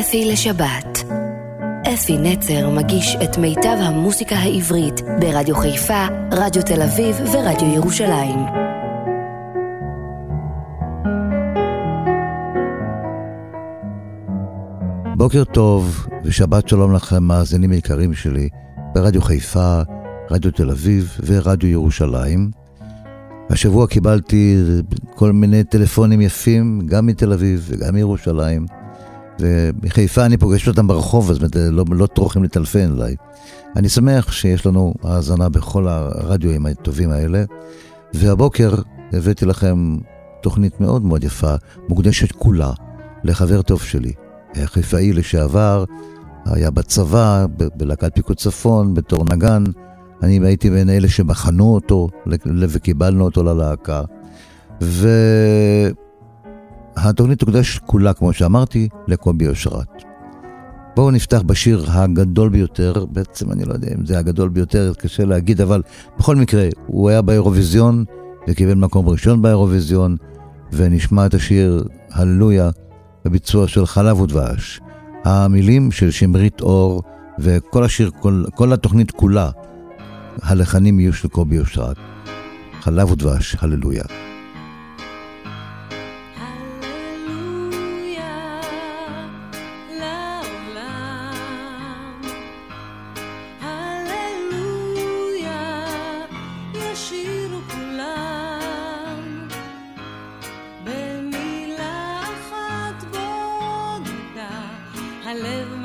אפי לשבת. אפי נצר מגיש את מיטב המוסיקה העברית ברדיו חיפה, רדיו תל אביב ורדיו ירושלים. בוקר טוב ושבת שלום לכם, מאזינים יקרים שלי, ברדיו חיפה, רדיו תל אביב ורדיו ירושלים. השבוע קיבלתי כל מיני טלפונים יפים, גם מתל אביב וגם מירושלים. ומחיפה אני פוגש אותם ברחוב, אז לא, לא טורחים לטלפן אליי. אני שמח שיש לנו האזנה בכל הרדיואים הטובים האלה, והבוקר הבאתי לכם תוכנית מאוד מאוד יפה, מוקדשת כולה לחבר טוב שלי, חיפאי לשעבר, היה בצבא, בלהקת פיקוד צפון, בתור נגן. אני הייתי בין אלה שבחנו אותו וקיבלנו אותו ללהקה. והתוכנית תוקדש כולה, כמו שאמרתי, לקובי אושרת. בואו נפתח בשיר הגדול ביותר, בעצם אני לא יודע אם זה הגדול ביותר, קשה להגיד, אבל בכל מקרה, הוא היה באירוויזיון וקיבל מקום ראשון באירוויזיון, ונשמע את השיר הללויה בביצוע של חלב ודבש. המילים של שמרית אור וכל השיר, כל, כל התוכנית כולה הלחנים יהיו של קובי אושרת. חלב ודבש, הללויה. I live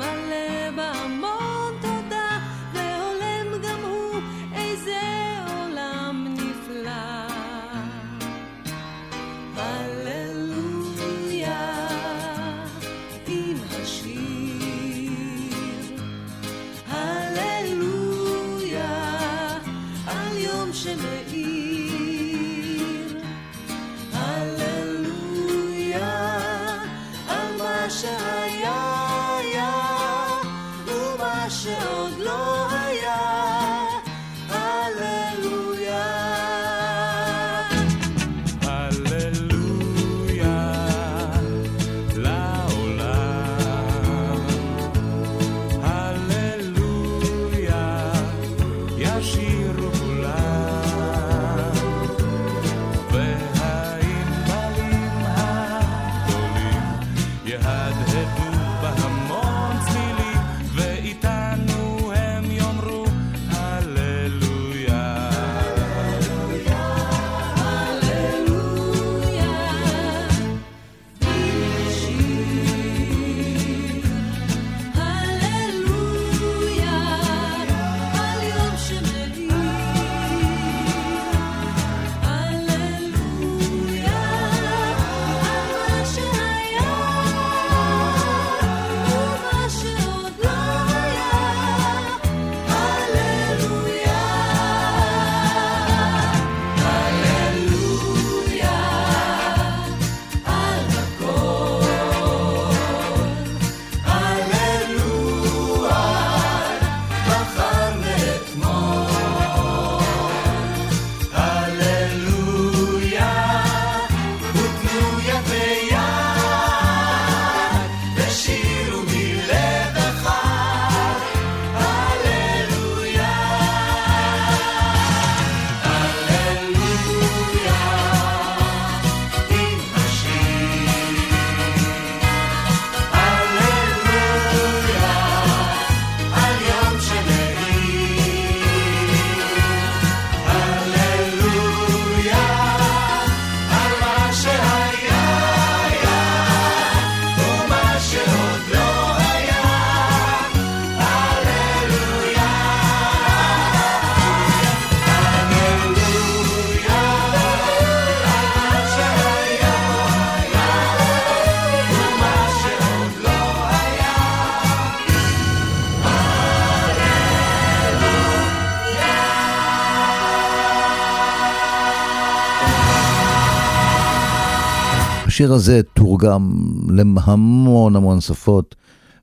השיר הזה תורגם להמון המון שפות,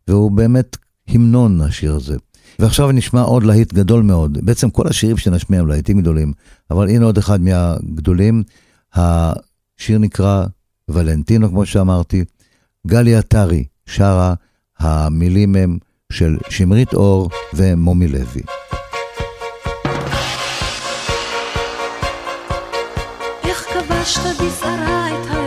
והוא באמת המנון השיר הזה. ועכשיו נשמע עוד להיט גדול מאוד. בעצם כל השירים שנשמיע הם להיטים גדולים, אבל הנה עוד אחד מהגדולים. השיר נקרא ולנטינו, כמו שאמרתי. גלי עטרי שרה, המילים הם של שמרית אור ומומי לוי. איך כבשת בסערה את ה...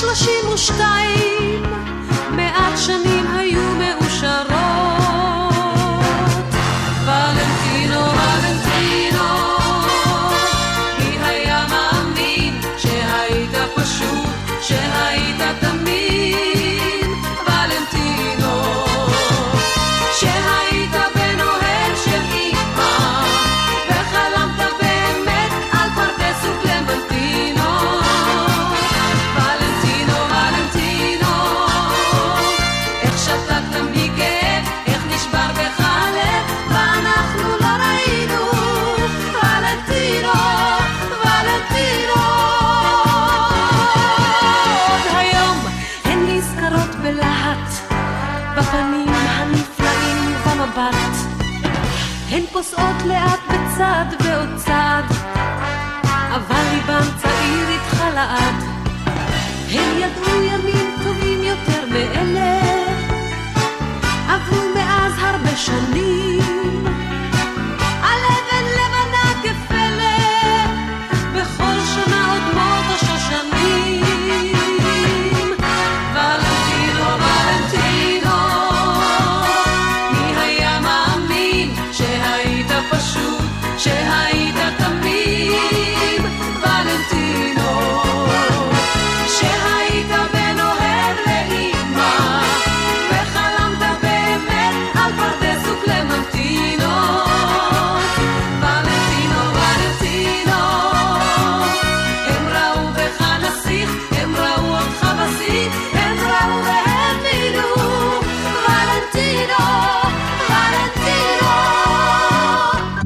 שלושים ושתיים, מעט שנים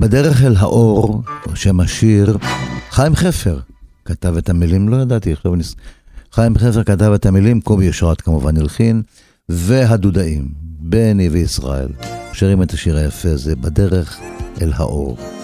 בדרך אל האור, או שם השיר, חיים חפר כתב את המילים, לא ידעתי, עכשיו אני... חיים חפר כתב את המילים, קובי אשרת כמובן הלחין, והדודאים, בני וישראל, שרים את השיר היפה הזה, בדרך אל האור.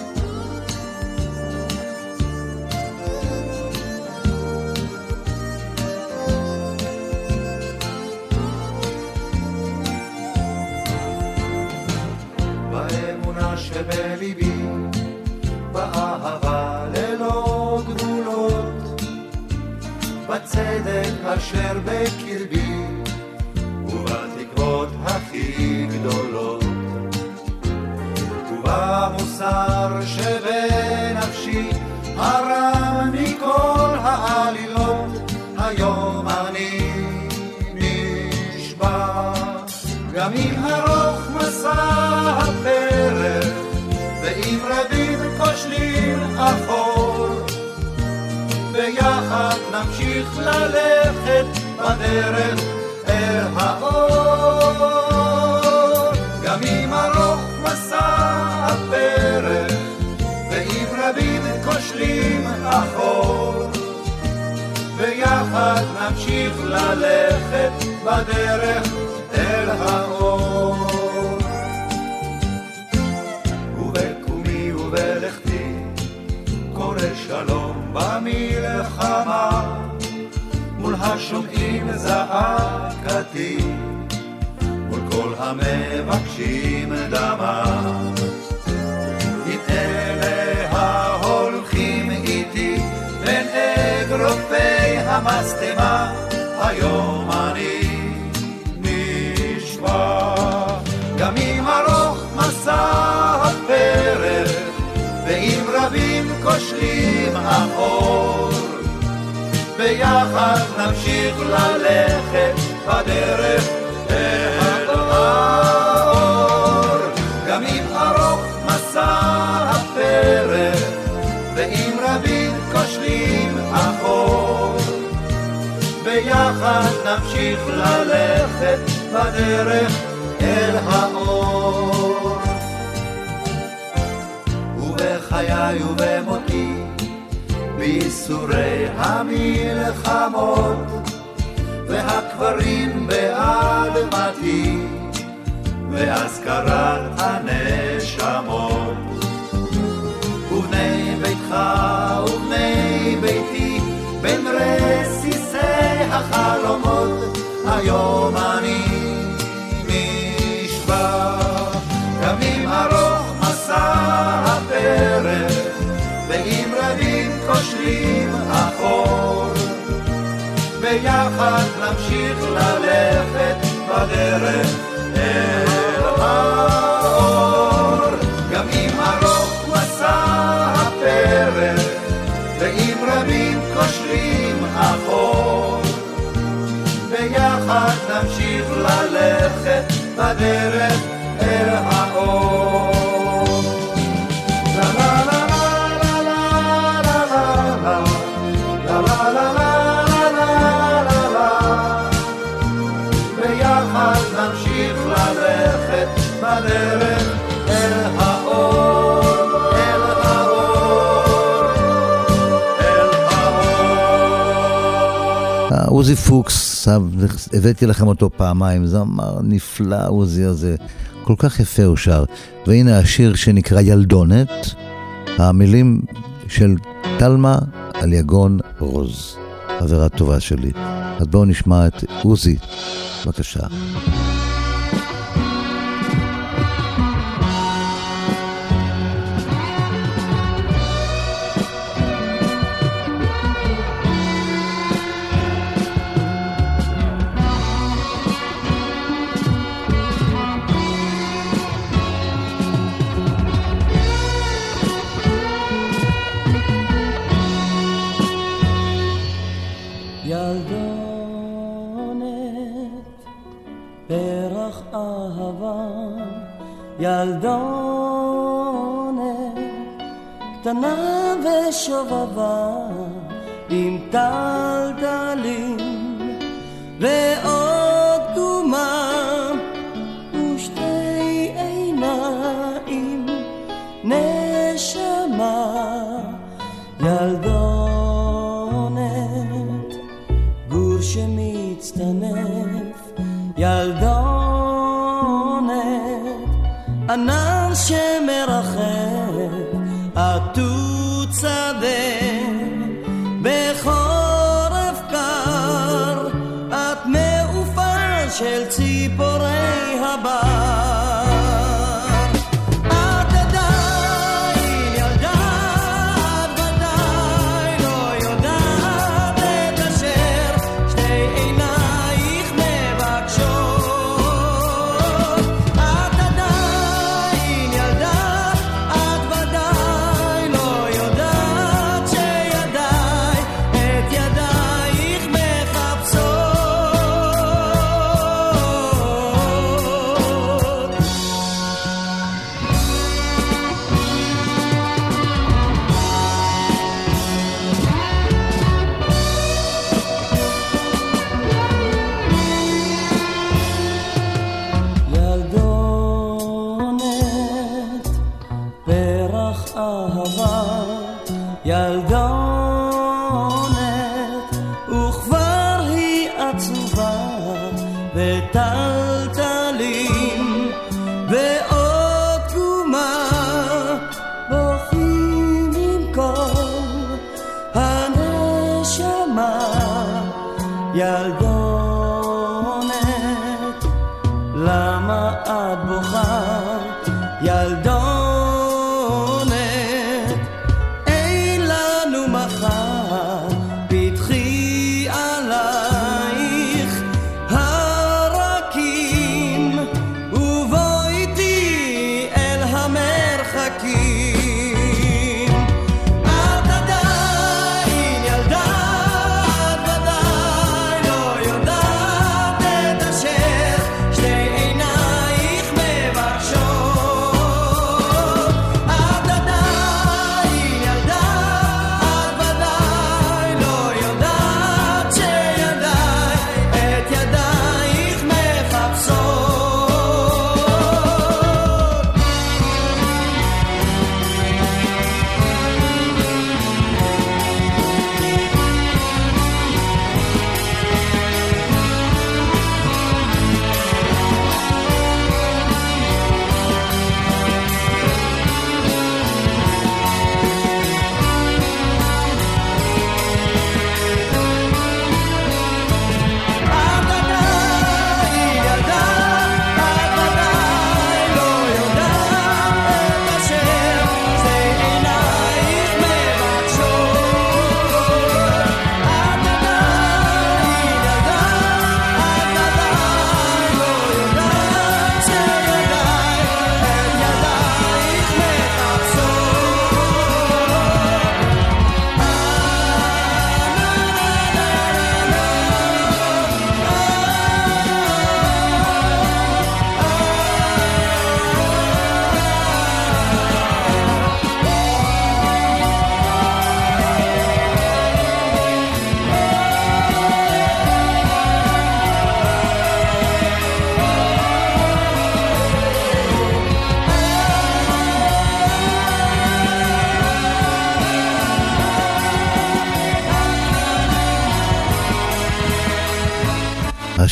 המשטמה היום אני נשבע. גם אם ארוך מסע הפרק ואם רבים כושלים האור ביחד נמשיך ללכת בדרך. אל נמשיך ללכת בדרך אל האור. ובחיי ובמותי בייסורי המלחמות והקברים באדמתי והזכרת הנשמות ובני ביתך ובני ביתי בין רסיסי החלומות היום אני נשבע. גם אם ארוך מסע הפרק ואם רבים כושלים החור ביחד נמשיך ללכת בדרך בדרך עוזי פוקס, הבאתי לכם אותו פעמיים, זמר נפלא עוזי הזה, כל כך יפה הוא שר. והנה השיר שנקרא ילדונת, המילים של תלמה על יגון רוז, חברה טובה שלי. אז בואו נשמע את עוזי, בבקשה. עם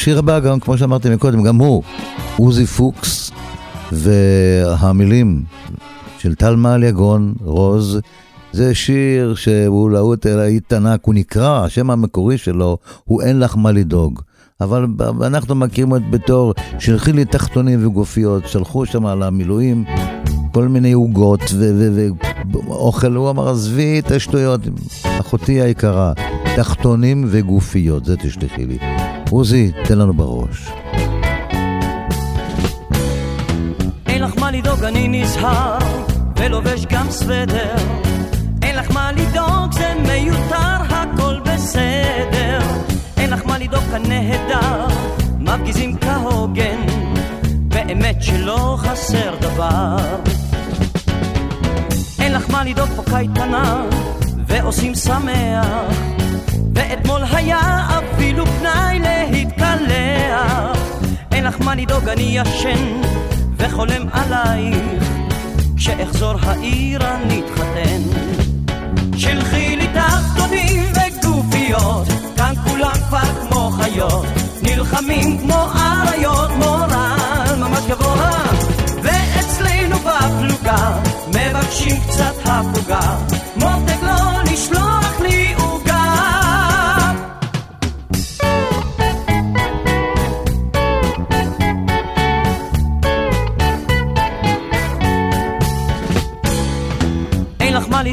השיר הבא, גם כמו שאמרתי מקודם, גם הוא, עוזי פוקס, והמילים של טל מעל יגון, רוז, זה שיר שהוא להוט להיט ענק, הוא נקרא, השם המקורי שלו הוא אין לך מה לדאוג. אבל אנחנו מכירים אותו בתור שלחי לי תחתונים וגופיות, שלחו שם על המילואים כל מיני עוגות ואוכל, הוא אמר עזבי את השטויות, אחותי היקרה, תחתונים וגופיות, זה תשלחי לי. עוזי, תן לנו בראש. אין לך מה לדאוג, אני נזהר, ולובש גם סוודר. אין לך מה לדאוג, זה מיותר, הכל בסדר. אין לך מה לדאוג, כאן נהדר, מפגיזים כהוגן, באמת שלא חסר דבר. אין לך מה לדאוג, פה קייטנה, ועושים שמח. ואתמול היה אפילו פנאי לך מה לדאוג, אני ישן וחולם עלייך. כשאחזור העיר אני אתחתן. שלחי לי תחתונים וגופיות, כאן כולם כבר כמו חיות. נלחמים כמו אריות, מורל ממש גבוה. ואצלנו בפלוגה, מבקשים קצת הפוגה. מותק לא לשלוח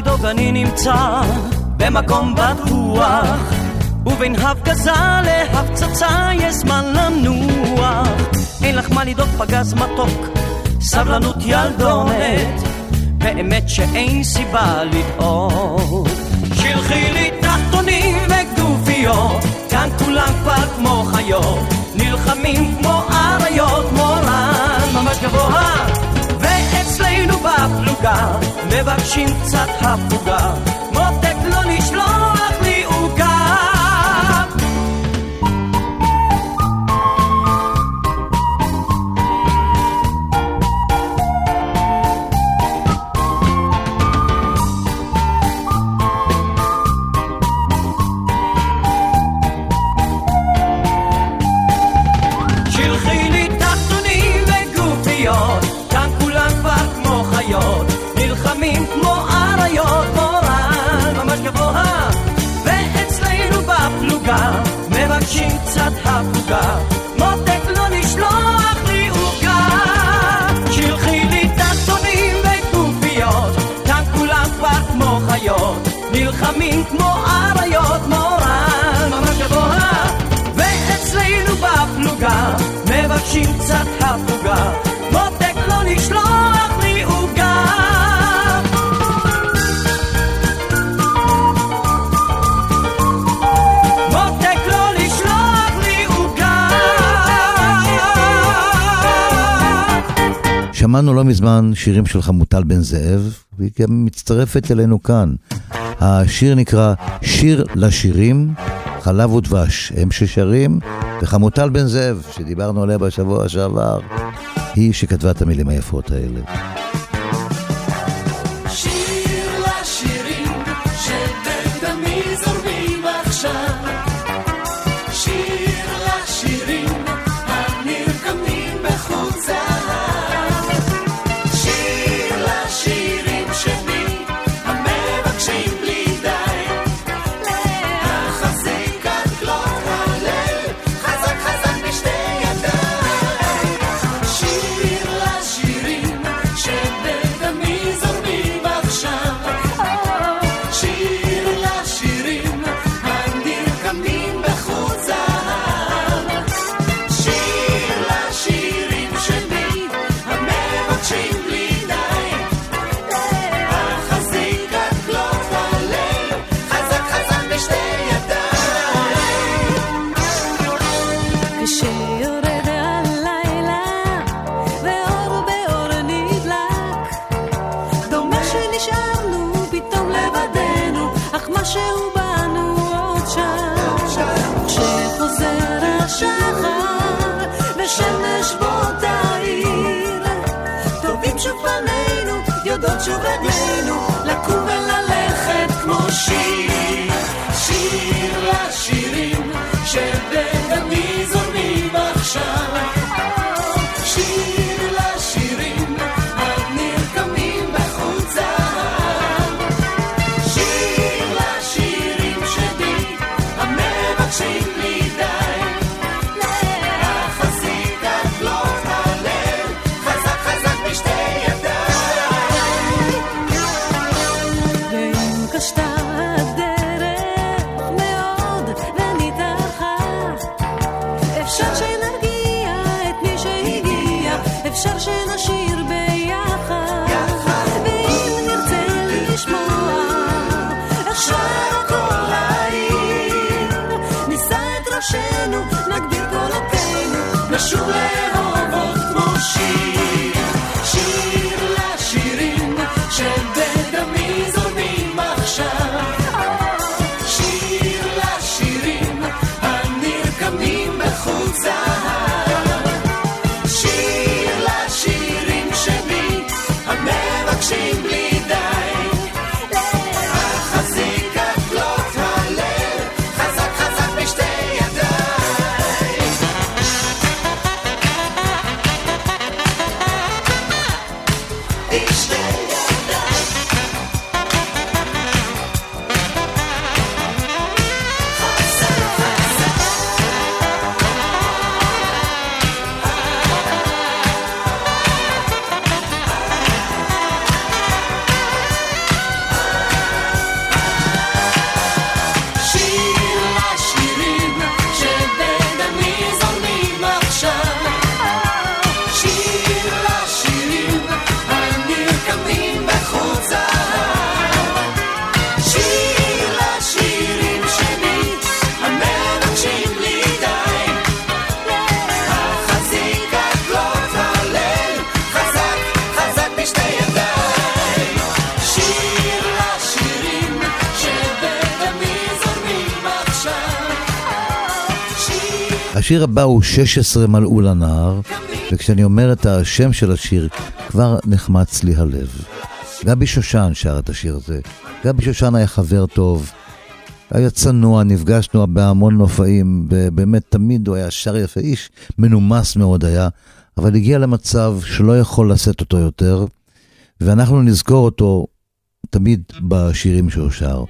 לדאוג, אני נמצא במקום בטוח, ובין הפגזה להפצצה יש זמן לנוח. אין לך מה לדאוג, פגז מתוק, סבלנות ילדונת, באמת שאין סיבה לדאוג. שלחי לי תחתונים וגופיות, כאן כולם כבר כמו חיות, נלחמים כמו אריות, מורן ממש גבוה. בפלוגה מבקשים קצת הפוגה. מותק לא לשלוח לי עוגה הפלוגה, מותק לא לשלוח לי עוגה. שלחי לי תחתונים וכנופיות, כאן כולם כבר כמו חיות, נלחמים כמו אריות, מורן. ממש גבוה, ואצלנו בפלוגה, מבקשים קצת שמענו לא מזמן שירים של חמוטל בן זאב, והיא גם מצטרפת אלינו כאן. השיר נקרא שיר לשירים, חלב ודבש, הם ששרים, וחמוטל בן זאב, שדיברנו עליה בשבוע שעבר, היא שכתבה את המילים היפות האלה. Norte, o vermelho. השיר הבא הוא 16 מלאו לנהר, וכשאני אומר את השם של השיר, כבר נחמץ לי הלב. גבי שושן שר את השיר הזה. גבי שושן היה חבר טוב, היה צנוע, נפגשנו בהמון מופעים, ובאמת תמיד הוא היה שר יפה, איש מנומס מאוד היה, אבל הגיע למצב שלא יכול לשאת אותו יותר, ואנחנו נזכור אותו תמיד בשירים שהוא שר.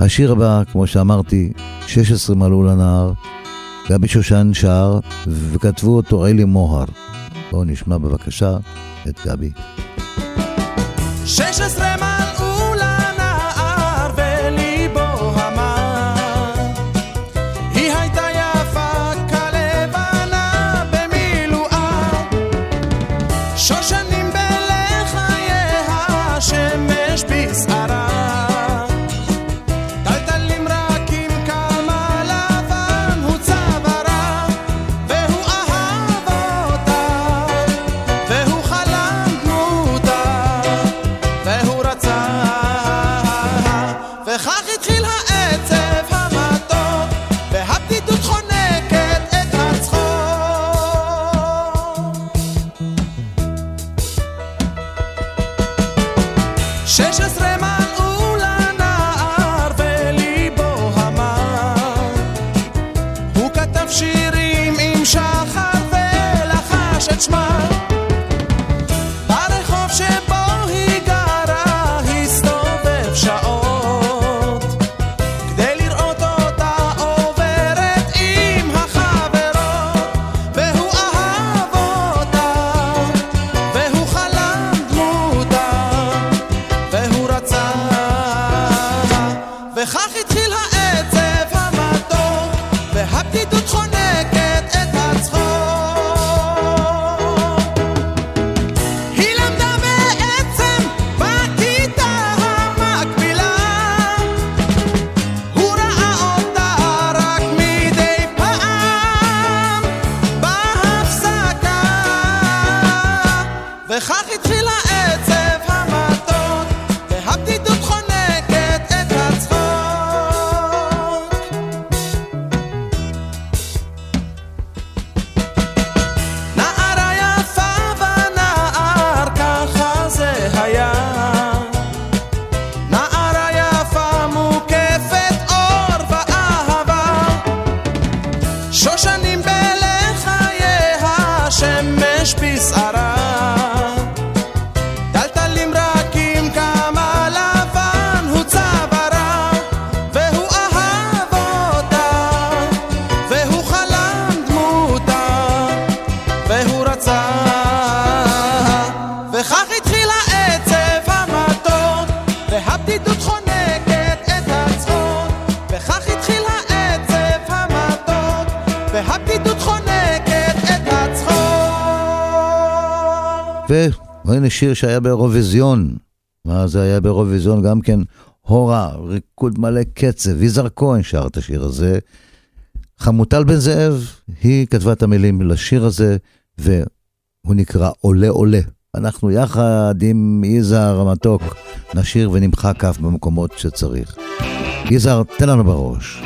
השיר הבא, כמו שאמרתי, 16 מלאו לנהר, גבי שושן שר, וכתבו אותו אלי מוהר. בואו נשמע בבקשה את גבי. 16 שיר שהיה באירוויזיון. מה זה היה באירוויזיון? גם כן הורה, ריקוד מלא קצב, יזהר כהן שר את השיר הזה. חמוטל בן זאב, היא כתבה את המילים לשיר הזה, והוא נקרא עולה עולה. אנחנו יחד עם יזהר המתוק נשיר ונמחק כף במקומות שצריך. יזהר, תן לנו בראש.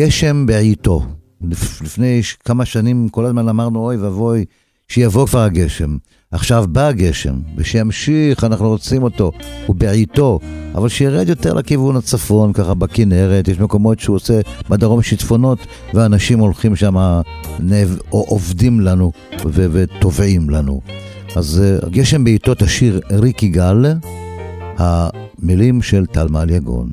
גשם בעיתו. לפ, לפני כמה שנים כל הזמן אמרנו, אוי ואבוי, שיבוא כבר הגשם. עכשיו בא הגשם, ושימשיך, אנחנו רוצים אותו, הוא בעיתו, אבל שירד יותר לכיוון הצפון, ככה בכנרת, יש מקומות שהוא עושה בדרום שיטפונות, ואנשים הולכים שם, או עובדים לנו, וטובעים לנו. אז אה, הגשם בעיתו תשיר ריקי גל, המילים של טל מעליגון.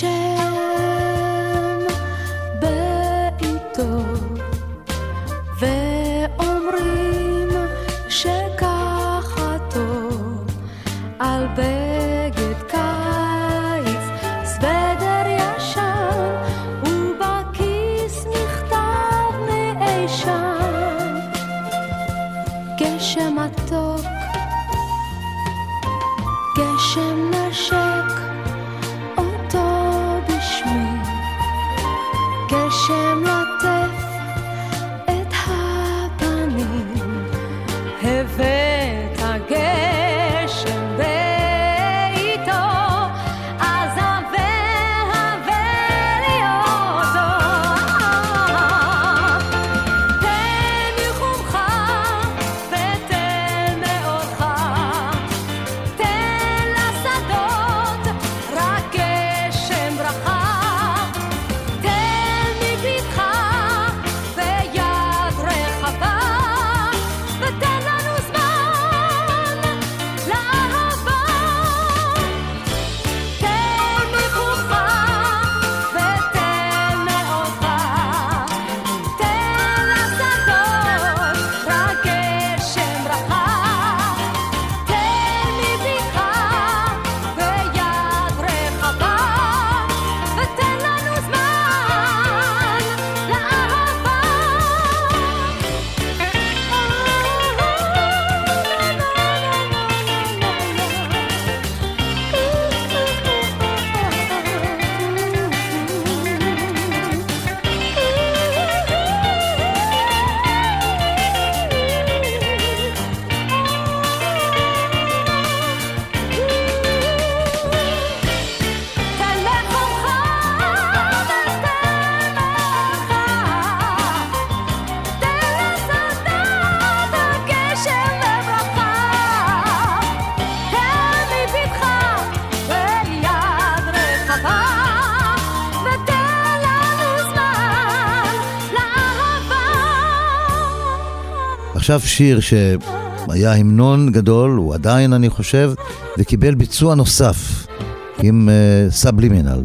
share. עכשיו שיר שהיה המנון גדול, הוא עדיין אני חושב, וקיבל ביצוע נוסף עם uh, סאבלימינל.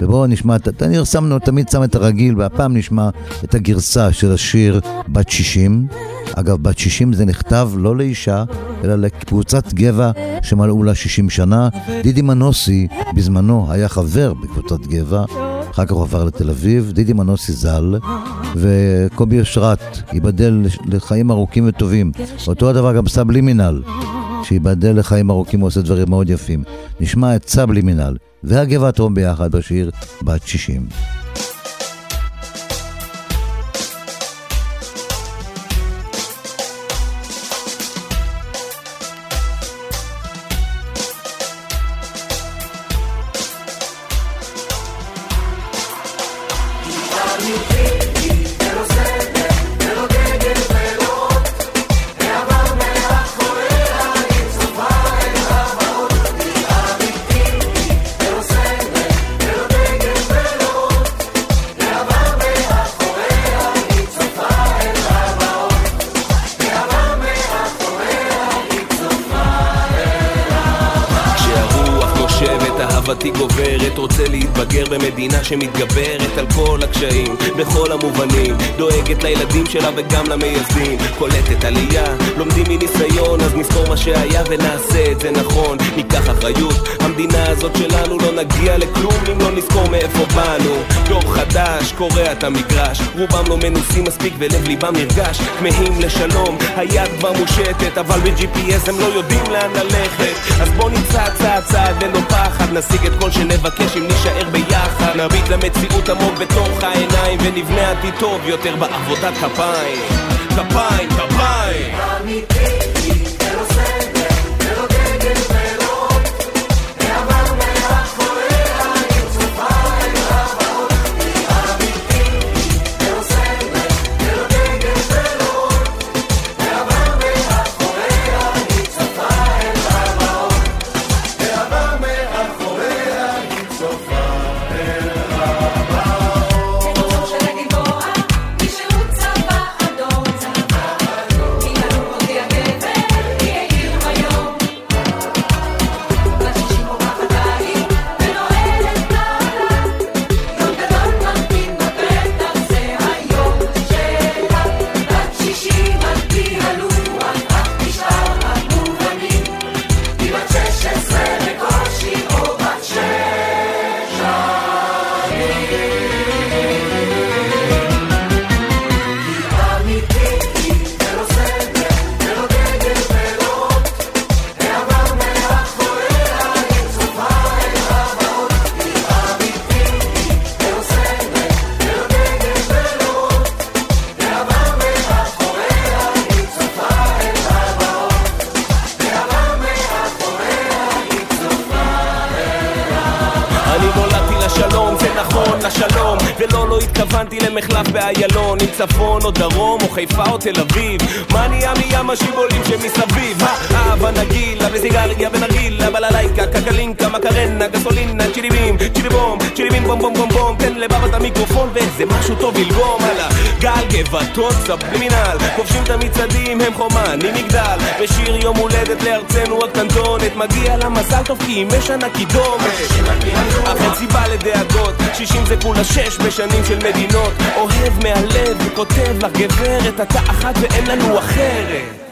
ובואו נשמע, אני שמנו, תמיד שם את הרגיל, והפעם נשמע את הגרסה של השיר בת 60. אגב, בת 60 זה נכתב לא לאישה, אלא לקבוצת גבע שמלאו לה 60 שנה. דידי מנוסי בזמנו היה חבר בקבוצת גבע, אחר כך הוא עבר לתל אביב, דידי מנוסי ז"ל, וקובי אושרת, ייבדל לחיים ארוכים וטובים. אותו הדבר גם סאבלימינל, שייבדל לחיים ארוכים ועושה דברים מאוד יפים. נשמע את סאבלימינל והגבעתרון ביחד בשיר בת 60. במדינה שמתגברת על כל הקשיים, בכל המובנים, דואגת לילדים שלה וגם למייסדים, קולטת עלייה, לומדים מניסיון, אז נזכור מה שהיה ונעשה את זה נכון, ניקח אחריות, המדינה הזאת שלנו לא נגיע לכלום אם לא נזכור מאיפה באנו, דור חדש, קורע את המגרש, רובם לא מנוסים מספיק ולב ליבם נרגש, כמהים לשלום, היד כבר מושטת, אבל ב-GPS הם לא יודעים לאן ללכת, אז בוא נצעד צעד צעד ללא פחד, נשיג את כל שנבקש אם נישאר ביחד, נביט למציאות עמוק בתוך העיניים, ונבנה עתיד טוב יותר בעבודת כפיים, כפיים, כפיים. אני אני מגדל בשיר יום הולדת לארצנו הקטנטונת מגיע לה מזל טוב כי אם יש ענק קידומת אך אין סיבה לדאגות, 60 זה כולה שש בשנים של מדינות. אוהב מהלב וכותב לך גברת, אתה אחת ואין לנו אחרת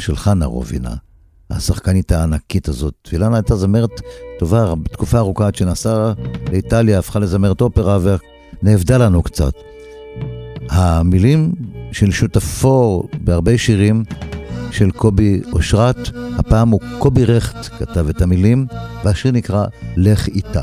של חנה רובינה, השחקנית הענקית הזאת. אילנה הייתה זמרת טובה בתקופה ארוכה עד שנסעה לאיטליה, הפכה לזמרת אופרה ונאבדה לנו קצת. המילים של שותפו בהרבה שירים של קובי אושרת, הפעם הוא קובי רכט כתב את המילים, והשיר נקרא "לך איתה".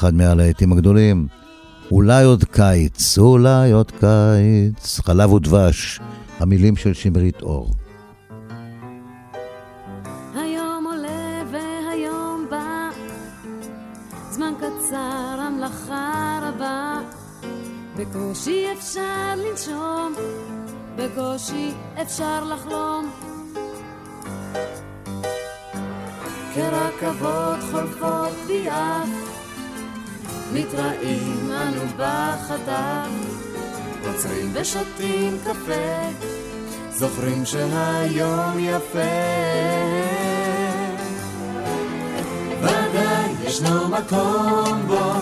אחד מהלהיטים הגדולים. אולי עוד קיץ, אולי עוד קיץ, חלב ודבש, המילים של שמרית אור. בקושי אפשר לנשום, בקושי אפשר לחלום. כרכבות חולפות ביעף מתראים אנו בחדר, עוצרים ושותים קפה, זוכרים שהיום יפה. ודאי ישנו מקום בו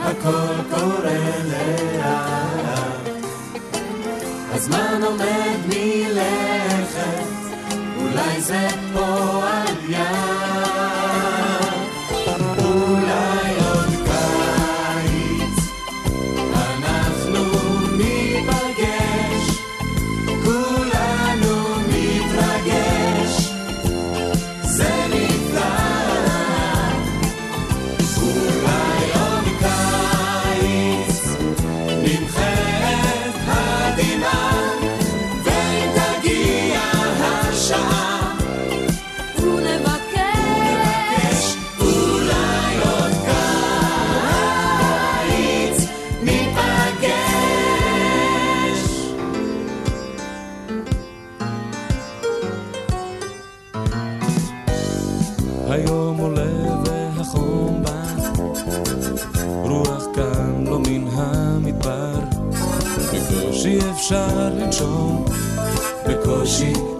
הכל קורה לאט. הזמן עומד מלכת, אולי זה פועל יד.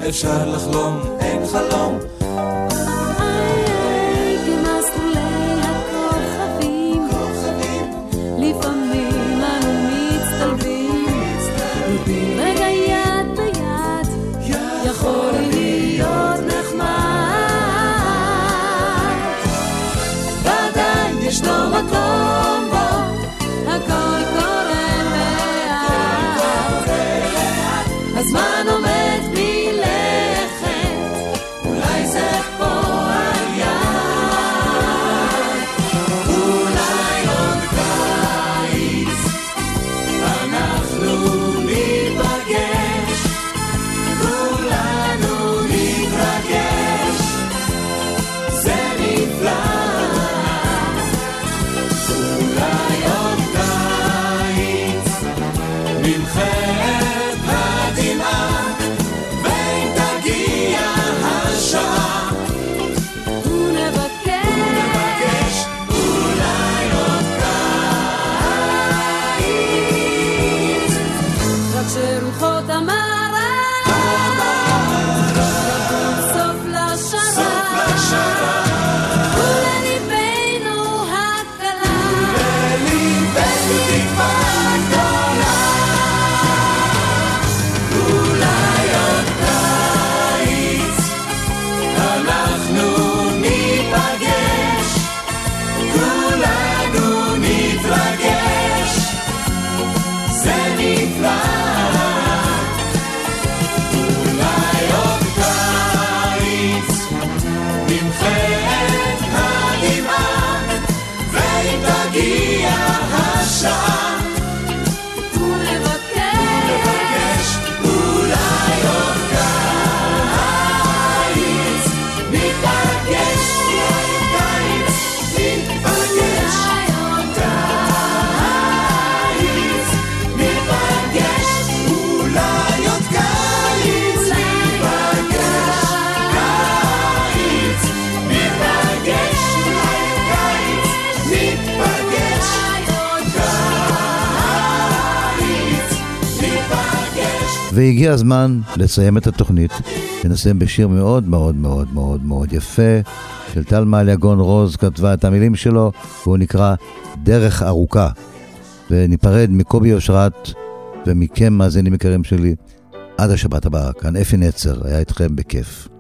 אפשר לחלום, אין חלום, והגיע הזמן לסיים את התוכנית, ונסיים בשיר מאוד מאוד מאוד מאוד מאוד יפה, של טל מעליה גון רוז כתבה את המילים שלו, והוא נקרא דרך ארוכה. וניפרד מקובי אושרת ומכם, מאזינים יקרים שלי, עד השבת הבאה. כאן אפי נצר, היה איתכם בכיף.